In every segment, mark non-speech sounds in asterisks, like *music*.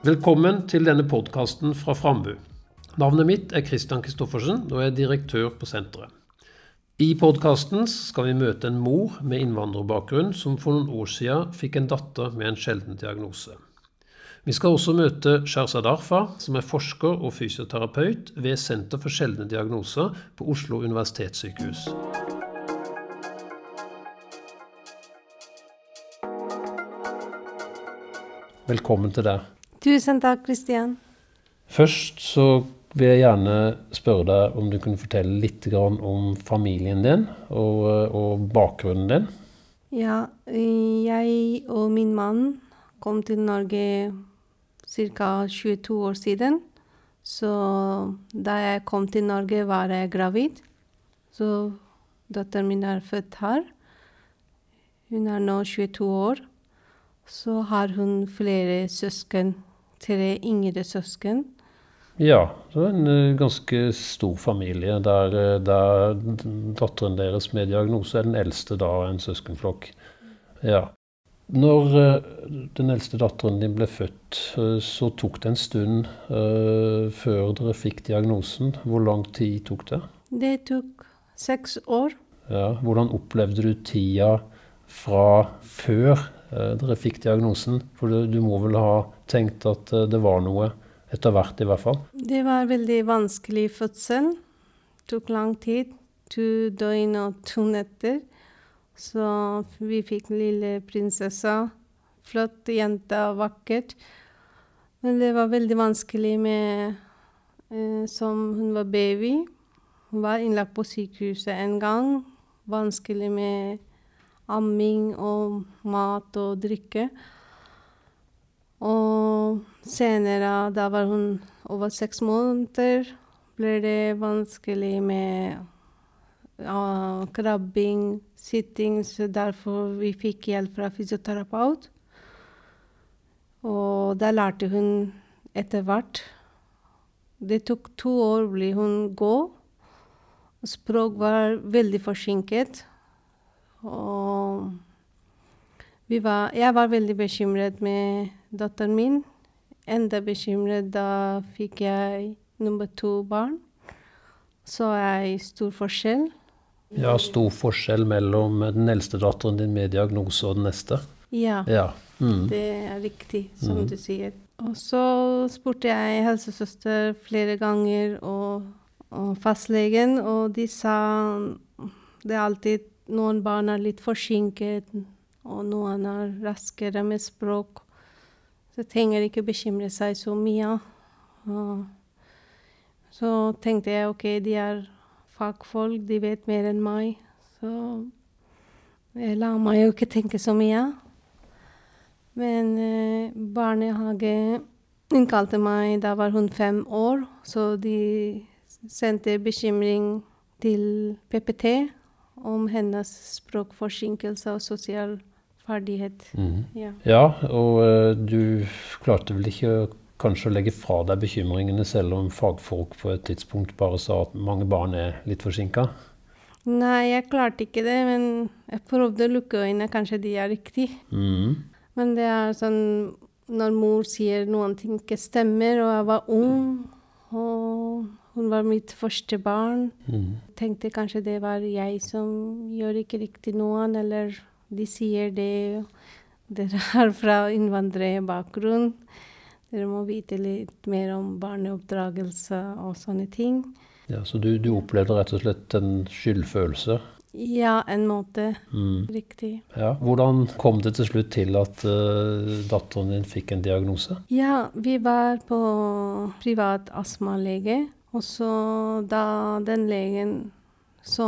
Velkommen til denne podkasten fra Frambu. Navnet mitt er Christian Christoffersen, og jeg er direktør på senteret. I podkasten skal vi møte en mor med innvandrerbakgrunn som for noen år siden fikk en datter med en sjelden diagnose. Vi skal også møte Sherzad Arfa, som er forsker og fysioterapeut ved Senter for sjeldne diagnoser på Oslo universitetssykehus. Velkommen til deg. Tusen takk, Kristian. Først så vil jeg gjerne spørre deg om du kunne fortelle litt om familien din og, og bakgrunnen din. Ja, jeg og min mann kom til Norge ca. 22 år siden. Så da jeg kom til Norge, var jeg gravid. Så datteren min er født her. Hun er nå 22 år. Så har hun flere søsken. Tre yngre søsken. Ja, det var en uh, ganske stor familie der, eh, der datteren deres med diagnose er den eldste da av en søskenflokk. Ja. Når uh, den eldste datteren din ble født, så tok det en stund før dere fikk diagnosen. Hvor lang tid tok det? Det tok seks år. Ja, Hvordan opplevde du tida fra før dere fikk diagnosen? For du, må vel ha tenkt at det var noe? Etter hvert, i hvert fall. Det var veldig vanskelig fødsel. Tok lang tid. To døgn og to netter. Så vi fikk lille prinsessa. Flott jente, vakkert. Men det var veldig vanskelig med eh, Som hun var baby. Hun var innlagt på sykehuset en gang. Vanskelig med amming og mat og drikke. Og senere, da var hun over seks måneder, ble det vanskelig med uh, krabbing, sitting, så derfor vi fikk hjelp fra fysioterapeut. Og da lærte hun etter hvert. Det tok to år ble hun gå. Språk var veldig forsinket. Og var, jeg var veldig bekymret med datteren min. Enda bekymret da fikk jeg nummer to barn. Så er det stor forskjell. Ja, stor forskjell mellom den eldste datteren din med diagnose og den neste? Ja, ja. Mm. det er riktig, som mm. du sier. Og så spurte jeg helsesøster flere ganger og, og fastlegen, og de sa det er alltid noen barn er litt forsinket, og noen er raskere med språk. Så trenger ikke bekymre seg så mye. Så tenkte jeg OK, de er fagfolk, de vet mer enn meg. Så jeg la meg jo ikke tenke så mye. Men eh, barnehage innkalte meg, da var hun fem år, så de sendte bekymring til PPT om hennes språkforsinkelse og sosial ferdighet. Mm. Ja. ja. og uh, du klarte vel ikke kanskje å legge fra deg bekymringene, selv om fagfolk på et tidspunkt bare sa at mange barn er litt forsinka? Nei, jeg klarte ikke det, men jeg prøvde å lukke øynene. Kanskje de er riktig. Mm. Men det er sånn når mor sier noen ting ikke stemmer, og jeg var ung, og hun var mitt første barn, mm. tenkte kanskje det var jeg som gjør ikke riktig noen, eller de sier det. Dere *laughs* er fra innvandrerbakgrunn. Dere må vite litt mer om barneoppdragelse og sånne ting. Ja, Så du, du opplevde rett og slett en skyldfølelse? Ja, en måte. Mm. Riktig. Ja, Hvordan kom det til slutt til at uh, datteren din fikk en diagnose? Ja, vi var på privat astmalege. Og så da den legen så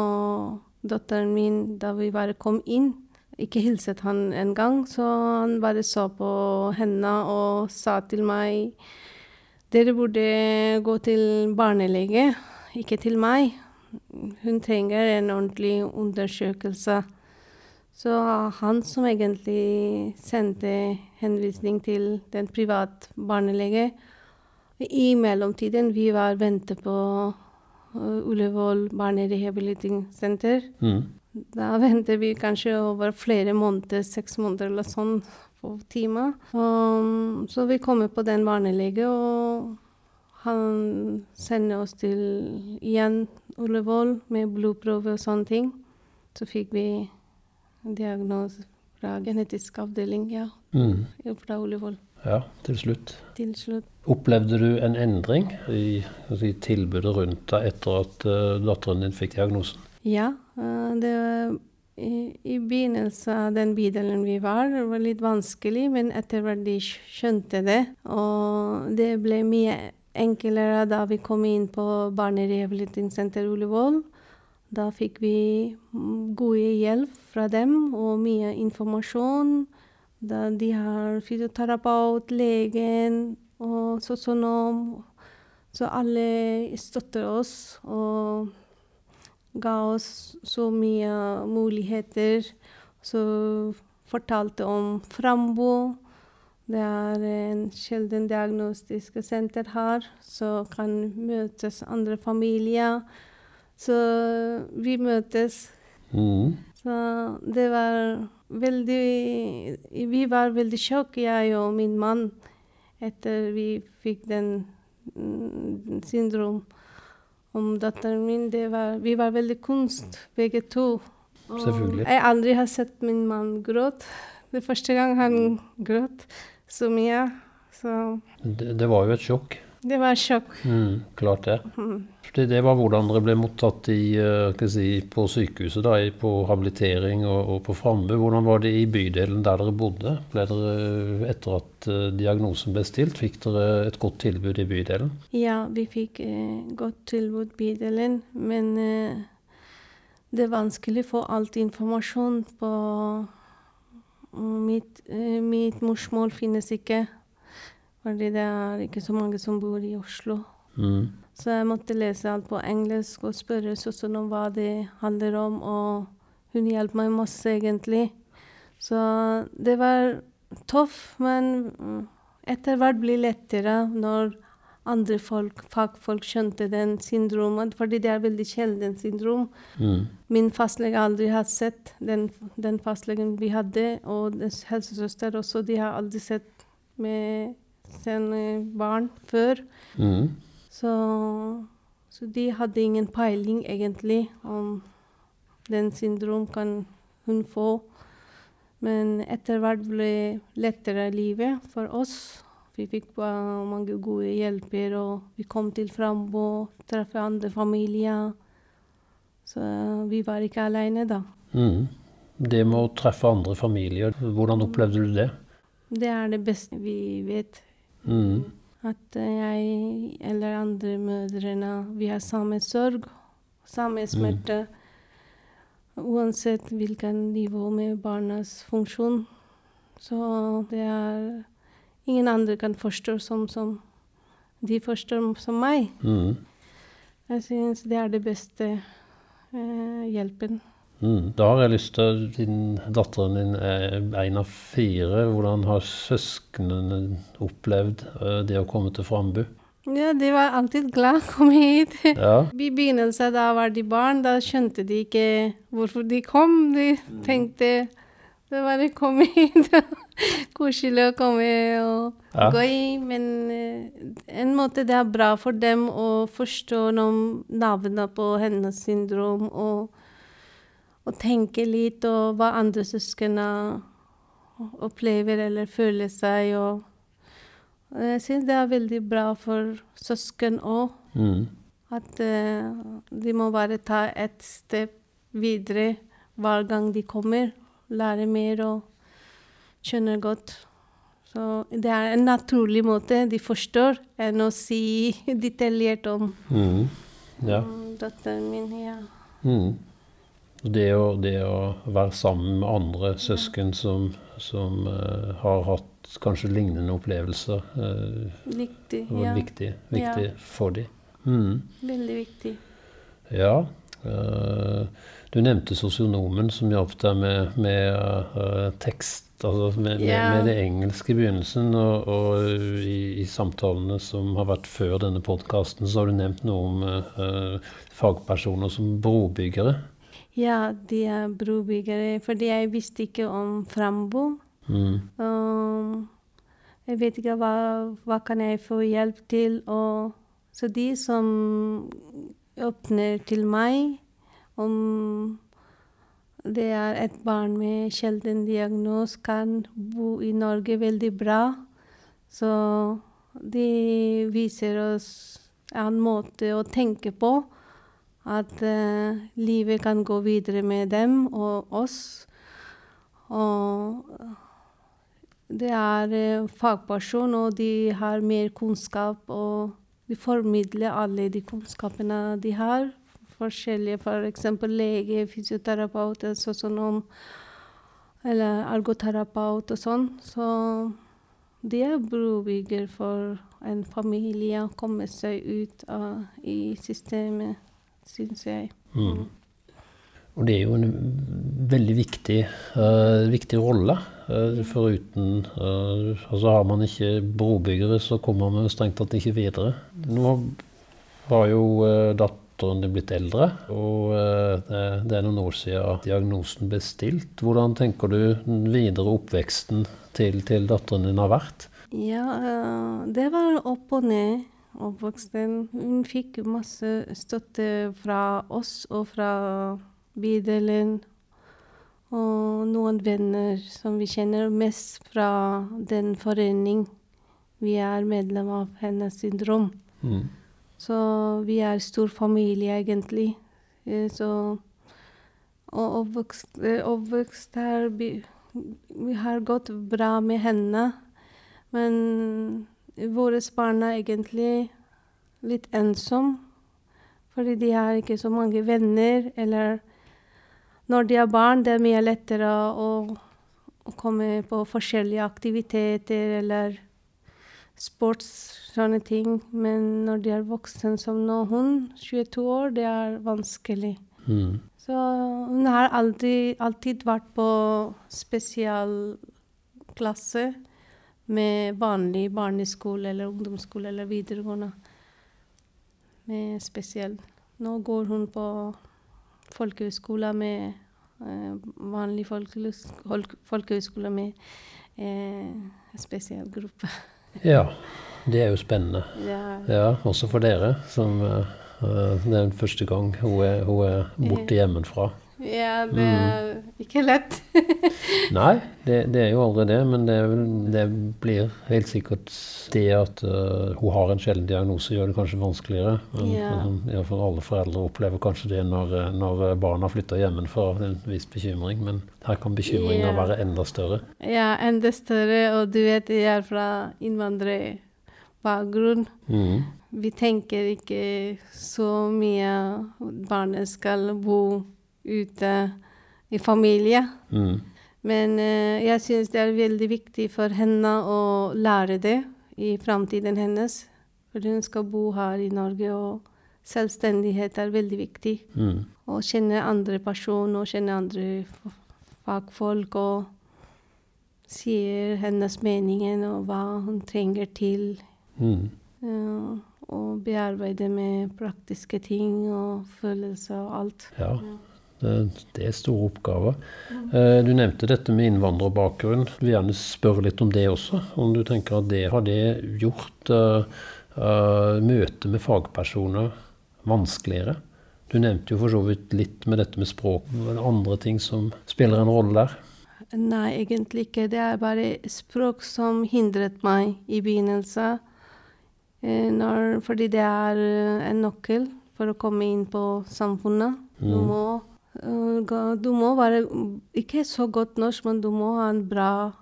datteren min da vi bare kom inn, ikke hilset han en gang, så han bare så på henne og sa til meg dere burde gå til barnelege, ikke til meg. Hun trenger en ordentlig undersøkelse. Så han som egentlig sendte henvisning til den private barnelege. I mellomtiden vi var ventet på uh, Ullevål barnerehabiliteringssenter. Mm. Da venter vi kanskje over flere måneder, seks måneder eller sånn, på time. Um, så vi kommer på den barnelege, og han sender oss til igjen Ullevål med blodprøve og sånne ting. Så fikk vi diagnose fra genetisk avdeling, ja. Mm. Fra Ullevål. Ja, til slutt. Til slutt. Opplevde du en endring i, i tilbudet rundt deg etter at uh, datteren din fikk diagnosen? Ja. Uh, det var i, i begynnelsen av den bydelen vi var, det var litt vanskelig, men etter hvert de skjønte det. Og det ble mye enklere da vi kom inn på barnerehabiliteringssenter Ullevål. Da fikk vi gode hjelp fra dem og mye informasjon. Da de har fysioterapeut, legen og sosionom. Så alle støtter oss og ga oss så mye muligheter. Så fortalte om Frambo. Det er en sjelden diagnostisk senter her, så kan møtes andre familier. Så vi møtes. Mm. Så det var veldig Vi var veldig sjokk, jeg og min mann, etter vi fikk den mm, syndrom om datteren min. Var, vi var veldig kunst, begge to. Selvfølgelig. Jeg aldri har sett min mann gråte. Det er første gang han gråt så mye. Så Det, det var jo et sjokk. Det var sjokk. Mm, klart det. Mm. Det, det var hvordan dere ble mottatt i, eh, si, på sykehuset, da, på habilitering og, og på Frambu. Hvordan var det i bydelen der dere bodde? Ble dere, etter at eh, diagnosen ble stilt, fikk dere et godt tilbud i bydelen? Ja, vi fikk eh, godt tilbud i bydelen, men eh, det er vanskelig å få alt informasjon på mitt, eh, mitt morsmål finnes ikke. Fordi det er ikke så mange som bor i Oslo. Mm. Så jeg måtte lese alt på engelsk og spørre søsteren om hva det handler om, og hun hjalp meg masse, egentlig. Så det var tøft, men etter hvert blir det lettere når andre folk, fagfolk skjønte den syndromet, fordi det er veldig sjelden syndrom. Mm. Min fastlege aldri har sett den, den fastlegen vi hadde, og helsesøster også, de har aldri sett med sine barn før. Mm. Så, så de hadde ingen peiling egentlig om den syndrom kan hun få. Men etter hvert ble lettere livet for oss. Vi fikk mange gode hjelper, og vi kom til Frambo, traff andre familier. Så vi var ikke alene da. Mm. Det med å treffe andre familier, hvordan opplevde du det? Det er det beste vi vet. Mm. At eh, jeg eller andre mødrene, vi har samme sorg, samme smerte. Uansett hvilken nivå med barnas funksjon. Så det er ingen andre kan forstå som, som de forstår som meg. Mm. Jeg syns det er det beste eh, hjelpen. Mm. Da har jeg lyst til, siden datteren din er en av fire, hvordan har søsknene opplevd eh, det å komme til Frambu? Ja, de var alltid glad å komme hit. Ja. *laughs* I begynnelsen da var de barn, da skjønte de ikke hvorfor de kom. De tenkte det var å komme hit, *laughs* koselig å komme og Ja. gå i. Men eh, en måte det er bra for dem å forstå noen navnet på hennes syndrom og, og tenke litt og hva andre søsken opplever eller føler seg. og jeg syns det er veldig bra for søsken òg. Mm. At uh, de må bare ta et steg videre hver gang de kommer. Lære mer og skjønne godt. Så det er en naturlig måte de forstår, enn å si *laughs* detaljert om Mm. Ja. datteren min. Ja. Mm. Det, å, det å være sammen med andre søsken som, som uh, har hatt kanskje lignende opplevelser, uh, Viktig. var Ja. viktig, viktig Ja. for dem. Mm. Veldig viktig. Ja. Uh, du nevnte sosionomen som hjalp deg med, med uh, tekst, altså med, med, med det engelske i begynnelsen. Og, og i, i samtalene som har vært før denne podkasten, så har du nevnt noe om uh, fagpersoner som brobyggere. Ja, de er brobyggere. Fordi jeg visste ikke om Frambo. Mm. Um, jeg vet ikke hva, hva kan jeg få hjelp til. Og, så de som åpner til meg om det er et barn med sjelden diagnose, kan bo i Norge veldig bra. Så de viser oss en måte å tenke på. At uh, livet kan gå videre med dem og oss. Og det er uh, fagperson, og de har mer kunnskap. Og de formidler alle de kunnskapene de har forskjellige, f.eks. For lege, fysioterapeut, sosionom eller ergoterapeut og sånn. Så det er brobygger for en familie å komme seg ut av, i systemet, syns jeg. Mm. Og det er jo en veldig viktig, uh, viktig rolle. Uh, foruten uh, Altså har man ikke brobyggere, så kommer man strengt tatt ikke videre. Nå har jo uh, datteren din blitt eldre, og det, det er noen år siden diagnosen ble stilt. Hvordan tenker du den videre oppveksten til, til datteren din har vært? Ja, det var opp og ned. Oppvoksten. Hun fikk masse støtte fra oss og fra bydelen. Og noen venner som vi kjenner mest fra den forening vi er medlem av hennes syndrom. Mm. Så vi er stor familie, egentlig. Eh, så Og oppvokst, eh, oppvokst her vi, vi, har gått bra med henne. Men våre barn er egentlig litt ensomme. Fordi de har ikke så mange venner. Eller når de er barn, det er mye lettere å, å komme på forskjellige aktiviteter eller sports, sånne ting. Men når de er voksne som nå, hun, 22 år, det er vanskelig. Mm. Så hun har aldri, alltid vært på spesialklasse med vanlig barneskole eller ungdomsskole eller videregående. Med spesiell. Nå går hun på folkehøyskole med eh, vanlig folkehøyskole med eh, spesiell gruppe. *laughs* Ja, det er jo spennende. Ja. ja også for dere, som uh, Det er den første gang hun er, hun er borte hjemmefra. Ja, det er mm. ikke lett. *laughs* Nei, det, det, er jo aldri det. Men det, det blir helt sikkert det at uh, hun har en sjelden diagnose, gjør det kanskje vanskeligere. Men, ja. men for alle foreldre opplever kanskje det når, når barna flytter hjemmefra. En viss bekymring. Men her kan bekymringa ja. være enda større. Ja, enda større. Og du vet, jeg er fra innvandrerbakgrunn. Mm. Vi tenker ikke så mye barnet skal bo ute i familie. Mm. Men uh, jeg syns det er veldig viktig for henne å lære det i framtiden hennes. For hun skal bo her i Norge, og selvstendighet er veldig viktig. Mm. Å kjenne andre personer, kjenne andre fagfolk, og sier hennes meninger og hva hun trenger til. Mm. Uh, og bearbeide med praktiske ting og følelser og alt. Ja. Det er store oppgaver. Eh, du nevnte dette med innvandrerbakgrunn. Jeg vil gjerne spørre litt om det også. Om du tenker at det har det gjort uh, uh, møtet med fagpersoner vanskeligere? Du nevnte jo for så vidt litt med dette med språk. Men andre ting som spiller en rolle der? Nei, egentlig ikke. Det er bare språk som hindret meg i begynnelsen. Når, fordi det er en nøkkel for å komme inn på samfunnet. Du mm. må Eh, du må være ikke så godt norsk, men du må ha en bra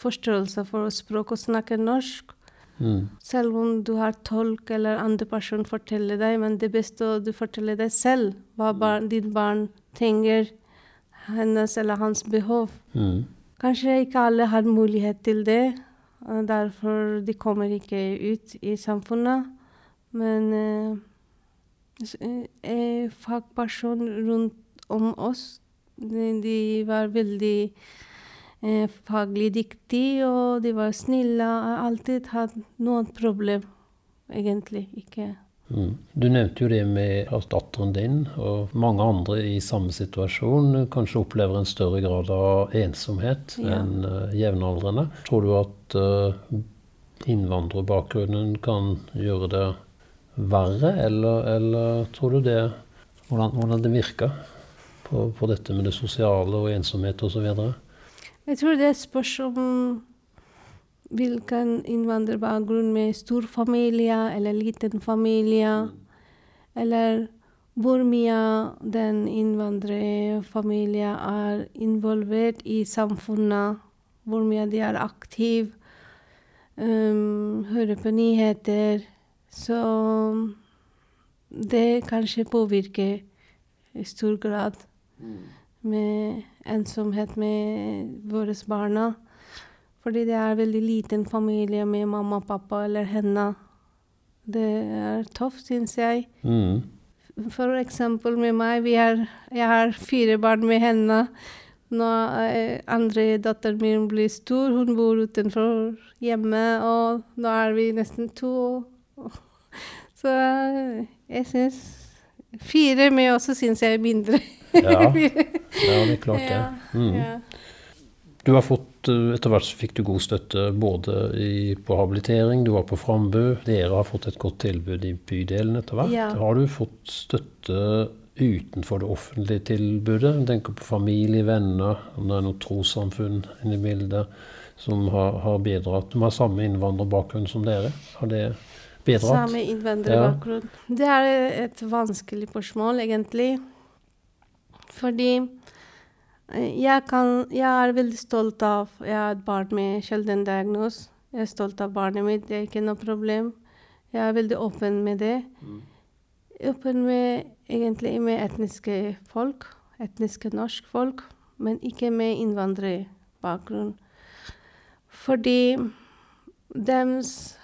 forståelse for språk og snakke norsk. Mm. Selv om du har tolk eller andre person forteller deg, men det beste du forteller deg selv hva mm. barn, ditt barn trenger, hennes eller hans behov. Mm. Kanskje ikke alle har mulighet til det, derfor de kommer ikke ut i samfunnet. Men eh, eh fagperson rundt om oss. De, var veldig eh, faglig dyktige, og de var snille. Jeg har alltid hatt noen problem, egentlig. Ikke Mm. Du nevnte jo det med at datteren din og mange andre i samme situasjon kanskje opplever en større grad av ensomhet ja. enn uh, jevnaldrende. Tror du at uh, innvandrerbakgrunnen kan gjøre det verre, eller, eller tror du det hvordan, hvordan det virker på, på, dette med det sosiale og ensomhet osv.? Jeg tror det spørs om hvilken innvandrerbakgrunn med stor familie eller liten familie, eller hvor mye den innvandrerfamilien er involvert i samfunnet, hvor mye de er aktive, um, hører på nyheter. Så det kanskje påvirker i stor grad mm. med ensomhet med våre barna. Fordi det er veldig liten familie med mamma, pappa eller henne. Det er tøft, syns jeg. Mm. For eksempel med meg. Er, jeg har fire barn med henne. Når eh, andre datteren min blir stor, hun bor utenfor hjemmet, og nå er vi nesten to. *laughs* Så jeg syns Fire med også syns jeg er mindre. ja. *laughs* ja, det er klart det. Mm. Ja. Du har fått, eh, Etter hvert så fikk du god støtte både i, på habilitering, du var på Frambu. Dere har fått et godt tilbud i bydelen etter hvert. Ja. Har du fått støtte utenfor det offentlige tilbudet? Tenk tenker på familie, venner, om det er noe trossamfunn inne i bildet som har, har, bidratt. De har samme innvandrerbakgrunn som dere. Har det bidratt? Samme innvandrerbakgrunn. Ja. Det er et vanskelig spørsmål, egentlig. Fordi Eh, jeg, kan, jeg, er veldig stolt av Jeg har et barn med sjelden diagnose. Jeg er stolt av barnet mitt. Det er ikke noe problem. Jeg er veldig åpen med det. Mm. Åpen med egentlig med etniske folk. Etniske norsk folk. Men ikke med innvandrerbakgrunn. Fordi de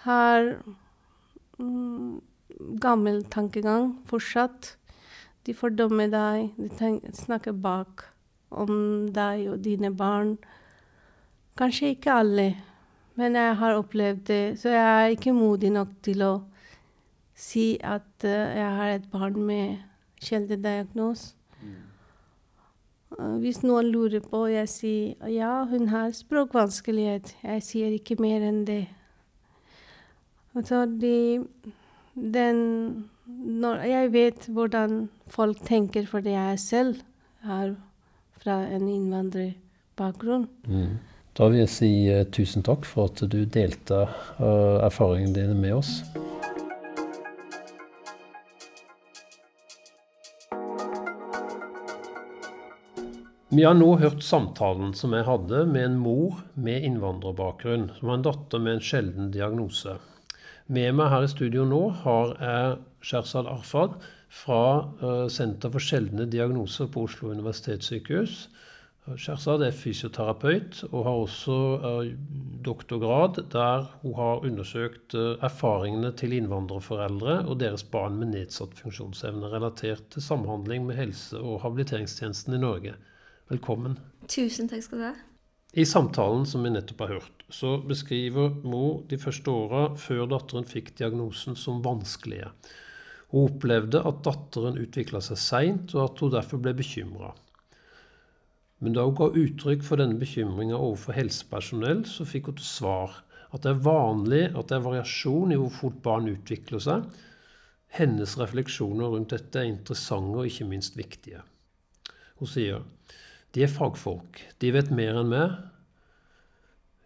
har gammel tankegang fortsatt. De fordømmer deg, de snakker bak om deg og dine barn. Kanskje ikke alle, men jeg har opplevd det. Så jeg er ikke modig nok til å si at uh, jeg har et barn med kjeldediagnose. Mm. Uh, hvis noen lurer på, jeg sier ja, hun har språkvanskelighet. Jeg sier ikke mer enn det. Altså, de, den når Jeg vet hvordan folk tenker fordi jeg selv har fra en innvandrerbakgrunn. Mm. Da vil jeg si uh, tusen takk for at du delte uh, erfaringene dine med oss. Vi har nå hørt samtalen som jeg hadde med en mor med innvandrerbakgrunn, som har en datter med en sjelden diagnose. Med meg her i studio nå har jeg Sherzad Arfad, fra uh, Senter for sjeldne diagnoser på Oslo universitetssykehus. Sherzad er fysioterapeut og har også uh, doktorgrad der hun har undersøkt uh, erfaringene til innvandrerforeldre og deres barn med nedsatt funksjonsevne relatert til samhandling med helse- og habiliteringstjenesten i Norge. Velkommen. Tusen takk skal du ha. I samtalen som vi nettopp har hørt, så beskriver mor de første åra før datteren fikk diagnosen som vanskelige. Hun opplevde at datteren utvikla seg seint, og at hun derfor ble bekymra. Men da hun ga uttrykk for denne bekymringa overfor helsepersonell, så fikk hun til svar at det er vanlig at det er variasjon i hvor fort barn utvikler seg. Hennes refleksjoner rundt dette er interessante og ikke minst viktige. Hun sier de er fagfolk, de vet mer enn meg.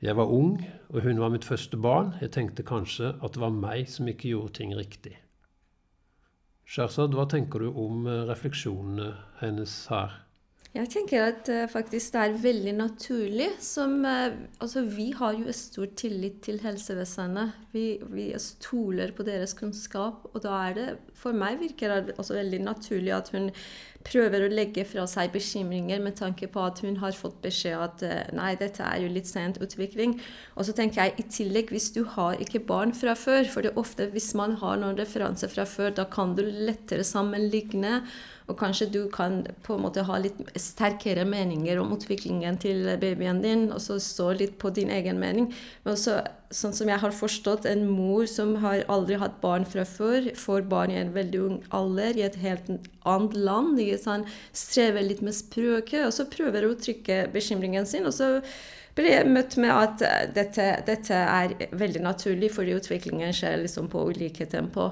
Jeg var ung, og hun var mitt første barn. Jeg tenkte kanskje at det var meg som ikke gjorde ting riktig. Sherzad, hva tenker du om eh, refleksjonene hennes her? Jeg tenker at uh, faktisk det er veldig naturlig. Som, uh, altså, vi har jo stor tillit til helsevesenet. Vi, vi, stoler på deres kunnskap. Og da er det For meg virker det altså veldig naturlig at hun prøver å legge fra seg bekymringer med tanke på at hun har fått beskjed at eh, nei, dette er jo litt sent utvikling. Og så tenker jeg i tillegg, hvis du har ikke barn fra før, for det er ofte hvis man har noen referanser fra før, da kan du lettere sammenligne. Og kanskje du kan på en måte ha litt sterkere meninger om utviklingen til babyen din, og så stå litt på din egen mening. Men også, sånn som jeg har forstått, en mor som har aldri hatt barn fra før, får barn i en veldig ung alder i et helt annet land. Sånn, strever litt med språket, og så prøver å trykke bekymringen sin. og så blir jeg møtt med at dette, dette er veldig naturlig, fordi utviklingen skjer liksom på ulike tempo.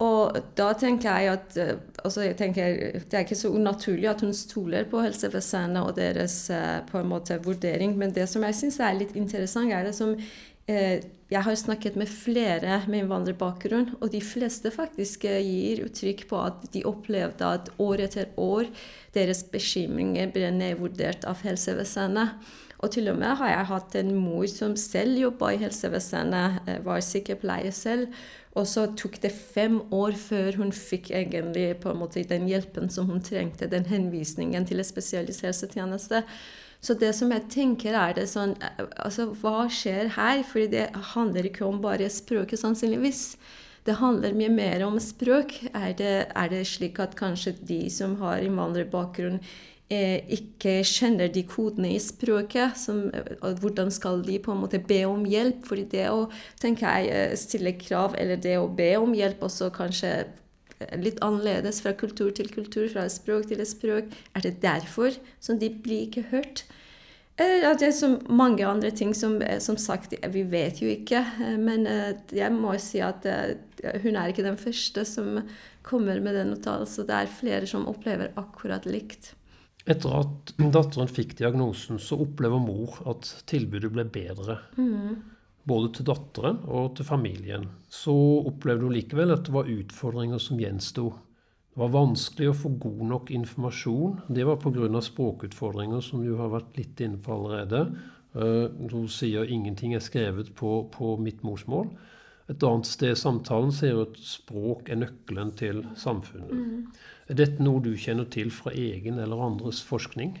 Og da tenker jeg at eh, altså jeg tenker, Det er ikke så unaturlig at hun stoler på helsevesenet og deres eh, på en måte vurdering. Men det som jeg syns er litt interessant, er det som eh, Jeg har snakket med flere med innvandrerbakgrunn, og de fleste faktisk gir uttrykk på at de opplevde at år etter år deres bekymringer ble nedvurdert av helsevesenet. Og til og med har jeg hatt en mor som selv jobba i helsevesenet, var sykepleier selv og så tok det fem år før hun fikk egentlig på en måte den hjelpen som hun trengte, den henvisningen til en spesialisthelsetjeneste. Så det som jeg tenker, er det sånn Altså, hva skjer her? Fordi det handler ikke om bare språket, sannsynligvis. Det handler mye mer om språk. Er det, er det slik at kanskje de som har innvandrerbakgrunn, ikke kjenner de kodene i språket. Som, hvordan skal de på en måte be om hjelp? Fordi det å tenker jeg, eh, stille krav, eller det å be om hjelp også kanskje litt annerledes fra kultur til kultur, fra språk til språk. Er det derfor som de blir ikke hørt? Ja, det er så mange andre ting som som sagt, vi vet jo ikke. Men jeg må si at hun er ikke den første som kommer med den uttalelsen. Det er flere som opplever akkurat likt. Etter at datteren fikk diagnosen, så opplever mor at tilbudet ble bedre. Mm. Både til datteren og til familien. Så opplevde hun likevel at det var utfordringer som gjensto. Det var vanskelig å få god nok informasjon. Det var pga. språkutfordringer, som du har vært litt inne på allerede. Uh, hun sier ingenting er skrevet på, på mitt morsmål. Et annet sted i samtalen sier hun at språk er nøkkelen til samfunnet. Mm. Er dette noe du kjenner til fra egen eller andres forskning?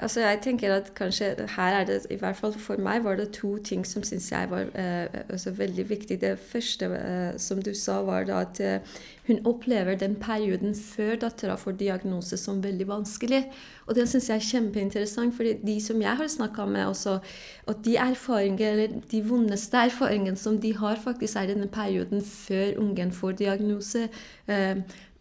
Altså jeg tenker at kanskje her er det, i hvert fall For meg var det to ting som syns jeg var eh, altså veldig viktig. Det første eh, som du sa, var at eh, hun opplever den perioden før dattera får diagnose som veldig vanskelig. Og det syns jeg er kjempeinteressant, fordi de som jeg har snakka med også, og de erfaringer, eller de vondeste erfaringene som de har, faktisk er denne perioden før ungen får diagnose. Eh,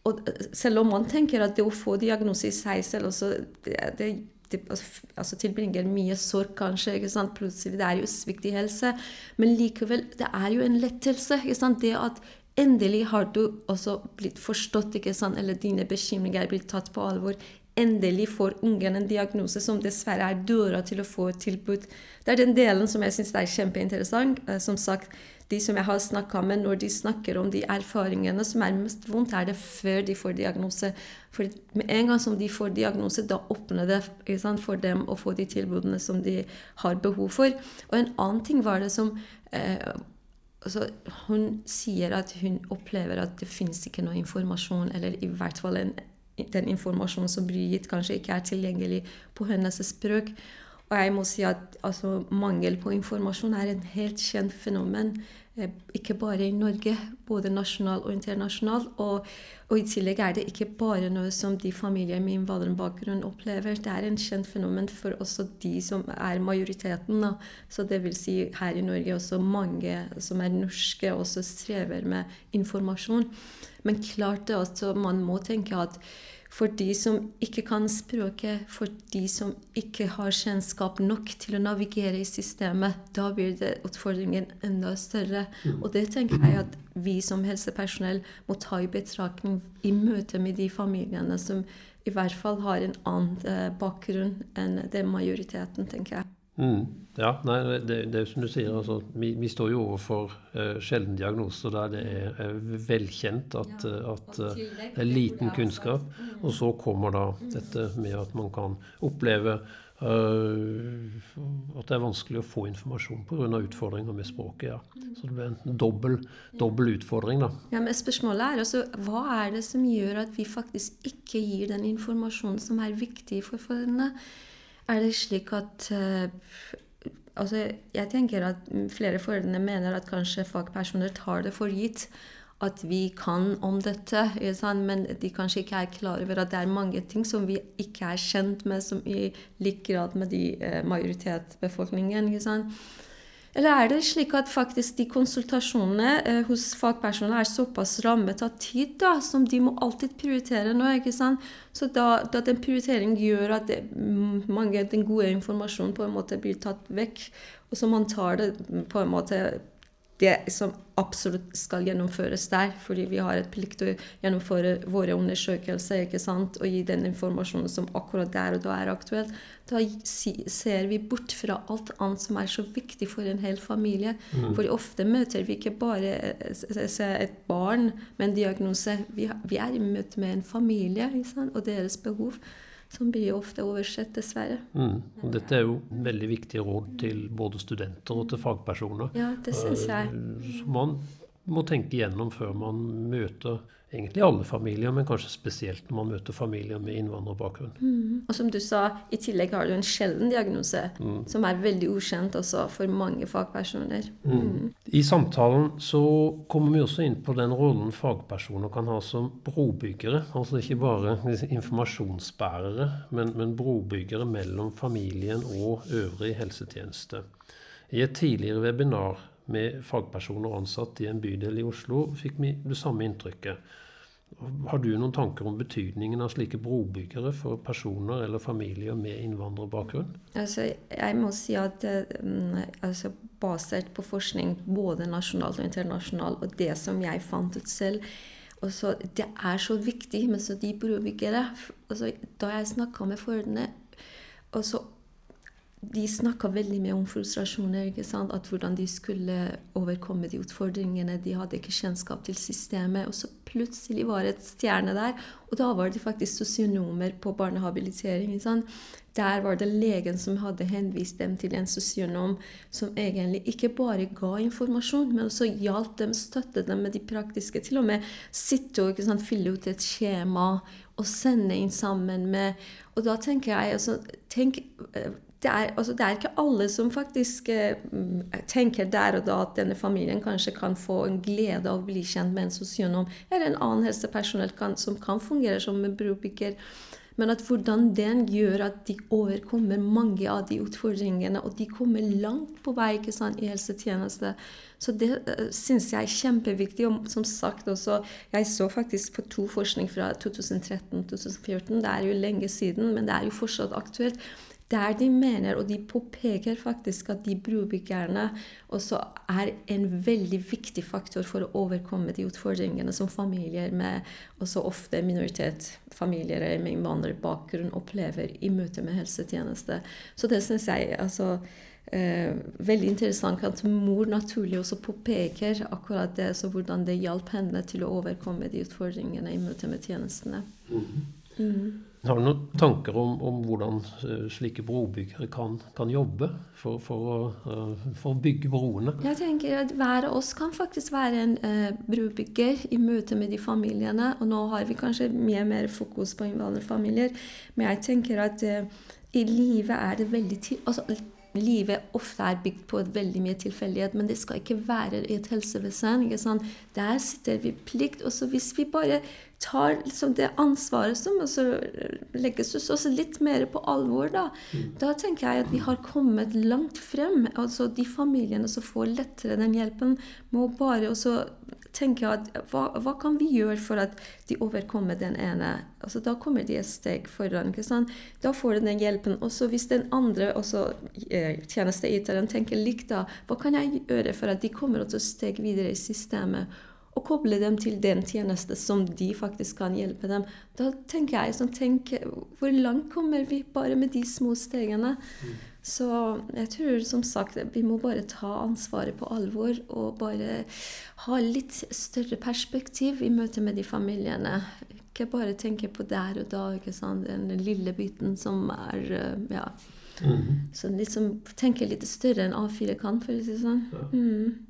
og selv om man tenker at det å få diagnose i seg selv også, det, det, det altså tilbringer mye sorg, kanskje. ikke sant? Plutselig, Det er jo svikt i helse. Men likevel, det er jo en lettelse. ikke sant? Det at endelig har du også blitt forstått, ikke sant? eller dine bekymringer er blitt tatt på alvor. Endelig får ungen en diagnose som dessverre er døra til å få et tilbud. Det er den delen som jeg syns er kjempeinteressant. Eh, som sagt, de som jeg har snakka med, når de snakker om de erfaringene som er mest vondt, er det før de får diagnose. For med en gang som de får diagnose, da åpner det sant, for dem å få de tilbudene som de har behov for. Og en annen ting var det som eh, altså, Hun sier at hun opplever at det fins ikke noe informasjon, eller i hvert fall en, den informasjonen som blir gitt, kanskje ikke er tilgjengelig på hennes språk. Og jeg må si at altså, mangel på informasjon er en helt kjent fenomen. Eh, ikke bare i Norge, både nasjonalt og internasjonalt. Og, og, i tillegg er det ikke bare noe som de familier med innvandrerbakgrunn opplever. Det er en kjent fenomen for også de som er majoriteten. Da. Så det vil si her i Norge også mange som er norske, også strever med informasjon. Men klart det altså, man må tenke at for de som ikke kan språket, for de som ikke har kjennskap nok til å navigere i systemet, da blir det utfordringen enda større. Mm. Og det tenker jeg at vi som helsepersonell må ta i betraktning i møte med de familiene som i hvert fall har en annen eh, bakgrunn enn det majoriteten, tenker jeg. Mm. Ja, nei, det, det er som du sier. Altså, vi, vi, står jo overfor uh, sjelden diagnose der det er, er velkjent at, ja, uh, at uh, det er liten kunnskap. Mm. Og så kommer da dette med at man kan oppleve at det er vanskelig å få informasjon pga. utfordringer med språket. ja. Så det blir en dobbel, dobbel utfordring. da. Ja, men Spørsmålet er altså, hva er det som gjør at vi faktisk ikke gir den informasjonen som er viktig for foreldrene? Er det slik at uh, altså Jeg tenker at flere foreldre mener at kanskje fagpersoner tar det for gitt at vi kan om dette, men de kanskje ikke er klar over at det er mange ting som vi ikke er kjent med, som i lik grad med de uh, majoritetsbefolkningen. Eller er det slik at faktisk de konsultasjonene eh, hos fagpersoner er såpass rammet av tid, da, som de må alltid prioritere nå? ikke sant? Så da, da den prioriteringen gjør at det, mm, mange den gode informasjonen på en måte blir tatt vekk, og så man tar det på en måte det som absolutt skal gjennomføres der. Fordi vi har et plikt til å gjennomføre våre undersøkelser ikke sant? og gi den informasjonen som akkurat der og da er aktuelt. Da ser vi bort fra alt annet som er så viktig for en hel familie. Mm. For ofte møter vi ikke bare et barn med en diagnose. Vi, er i møte med en familie og deres behov som blir ofte oversett, dessverre. Mm. Og dette er jo veldig viktige råd til både studenter og til fagpersoner. Ja, det synes jeg. Eh, som man må tenke gjennom før man møter egentlig alle familier, men kanskje spesielt når man møter familier med innvandrerbakgrunn. Mm. Og som du sa, i tillegg har du en sjelden diagnose, mm. som er veldig ukjent også for mange fagpersoner. Mm. mm. I samtalen så kommer vi også inn på den rollen fagpersoner kan ha som brobyggere. Altså ikke bare informasjonsbærere, men, men brobyggere mellom familien og øvrig helsetjeneste. I et tidligere webinar med fagpersoner ansatt i en bydel i Oslo, fikk vi det samme inntrykket. Har du noen tanker om betydningen av slike brobyggere for personer eller familier med innvandrerbakgrunn? Altså, jeg må si at um, altså, basert på forskning både nasjonalt og internasjonalt, og det som jeg fant ut selv også, Det er så viktig med så de brobyggere. Altså, da jeg snakka med foreldrene og så de snakka veldig mye om frustrasjoner. ikke sant? At Hvordan de skulle overkomme de utfordringene. De hadde ikke kjennskap til systemet. Og så plutselig var det et stjerne der. Og da var det faktisk sosionomer på barnehabilitering. ikke sant? Der var det legen som hadde henvist dem til en sosionom som egentlig ikke bare ga informasjon, men også hjalp dem, støttet dem med de praktiske. Til og med sitte og sant, fylle ut et skjema og sende inn sammen med Og da tenker jeg altså, tenk, eh, det er, altså, det er, ikke alle som faktisk eh, tenker der og da at denne familien kanskje kan få en glede av å bli kjent med en sosionom eller en annen helsepersonell kan, som kan fungere som en brobygger. Men at hvordan den gjør at de overkommer mange av de utfordringene, og de kommer langt på vei sant, i helsetjeneste. Så det uh, syns jeg er kjempeviktig. Og som sagt også, jeg så faktisk på to forskning fra 2013-2014. Det er jo lenge siden, men det er jo fortsatt aktuelt der de mener, og de påpeker faktisk at de brobyggerne også er en veldig viktig faktor for å overkomme de utfordringene som familier med også ofte minoritetsfamilier med innvandrerbakgrunn opplever i møte med helsetjeneste. Så det syns jeg altså eh, veldig interessant at mor naturlig også påpeker akkurat det, så hvordan det hjalp henne til å overkomme de utfordringene i møte med tjenestene. Mm. Mm. Har du noen tanker om, om hvordan eh, slike brobyggere kan, kan jobbe for, for, å, eh, for, å, bygge broene? Jeg tenker at Hver av oss kan faktisk være en eh, brobygger i møte med de familiene. Og nå har vi kanskje mye mer fokus på innvandrerfamilier, men jeg tenker at eh, i livet er det veldig altså, livet ofte er bygd på veldig mye tilfeldighet, men det skal ikke være i et helsevesen. Der sitter vi plikt. og så Hvis vi bare tar liksom det ansvaret som også legges oss litt mer på alvor, da, mm. da tenker jeg at vi har kommet langt frem. altså De familiene som får lettere den hjelpen, må bare også tenke at hva, hva, kan vi gjøre for at de overkommer den ene? Altså, da kommer de et steg foran. ikke sant? Da får de den hjelpen. Og så hvis den andre også eh, tjenesteyteren tenker likt, da, hva kan jeg gjøre for at de kommer et steg videre i systemet? Og koble dem til den tjeneste som de faktisk kan hjelpe dem. Da tenker jeg sånn, tenk, Hvor langt kommer vi bare med de små stegene? Mm. Så jeg tror som sagt vi må bare ta ansvaret på alvor og bare ha litt større perspektiv i møte med de familiene. Ikke bare tenke på der og da, ikke sant? den lille biten som er eh, ja. Mm. Så liksom tenke litt større enn A4 kan, for å si det sånn. Ja. Mm.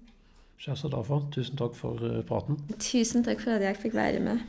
Shazad tusen takk for eh, praten. Tusen takk for at jeg fikk være med.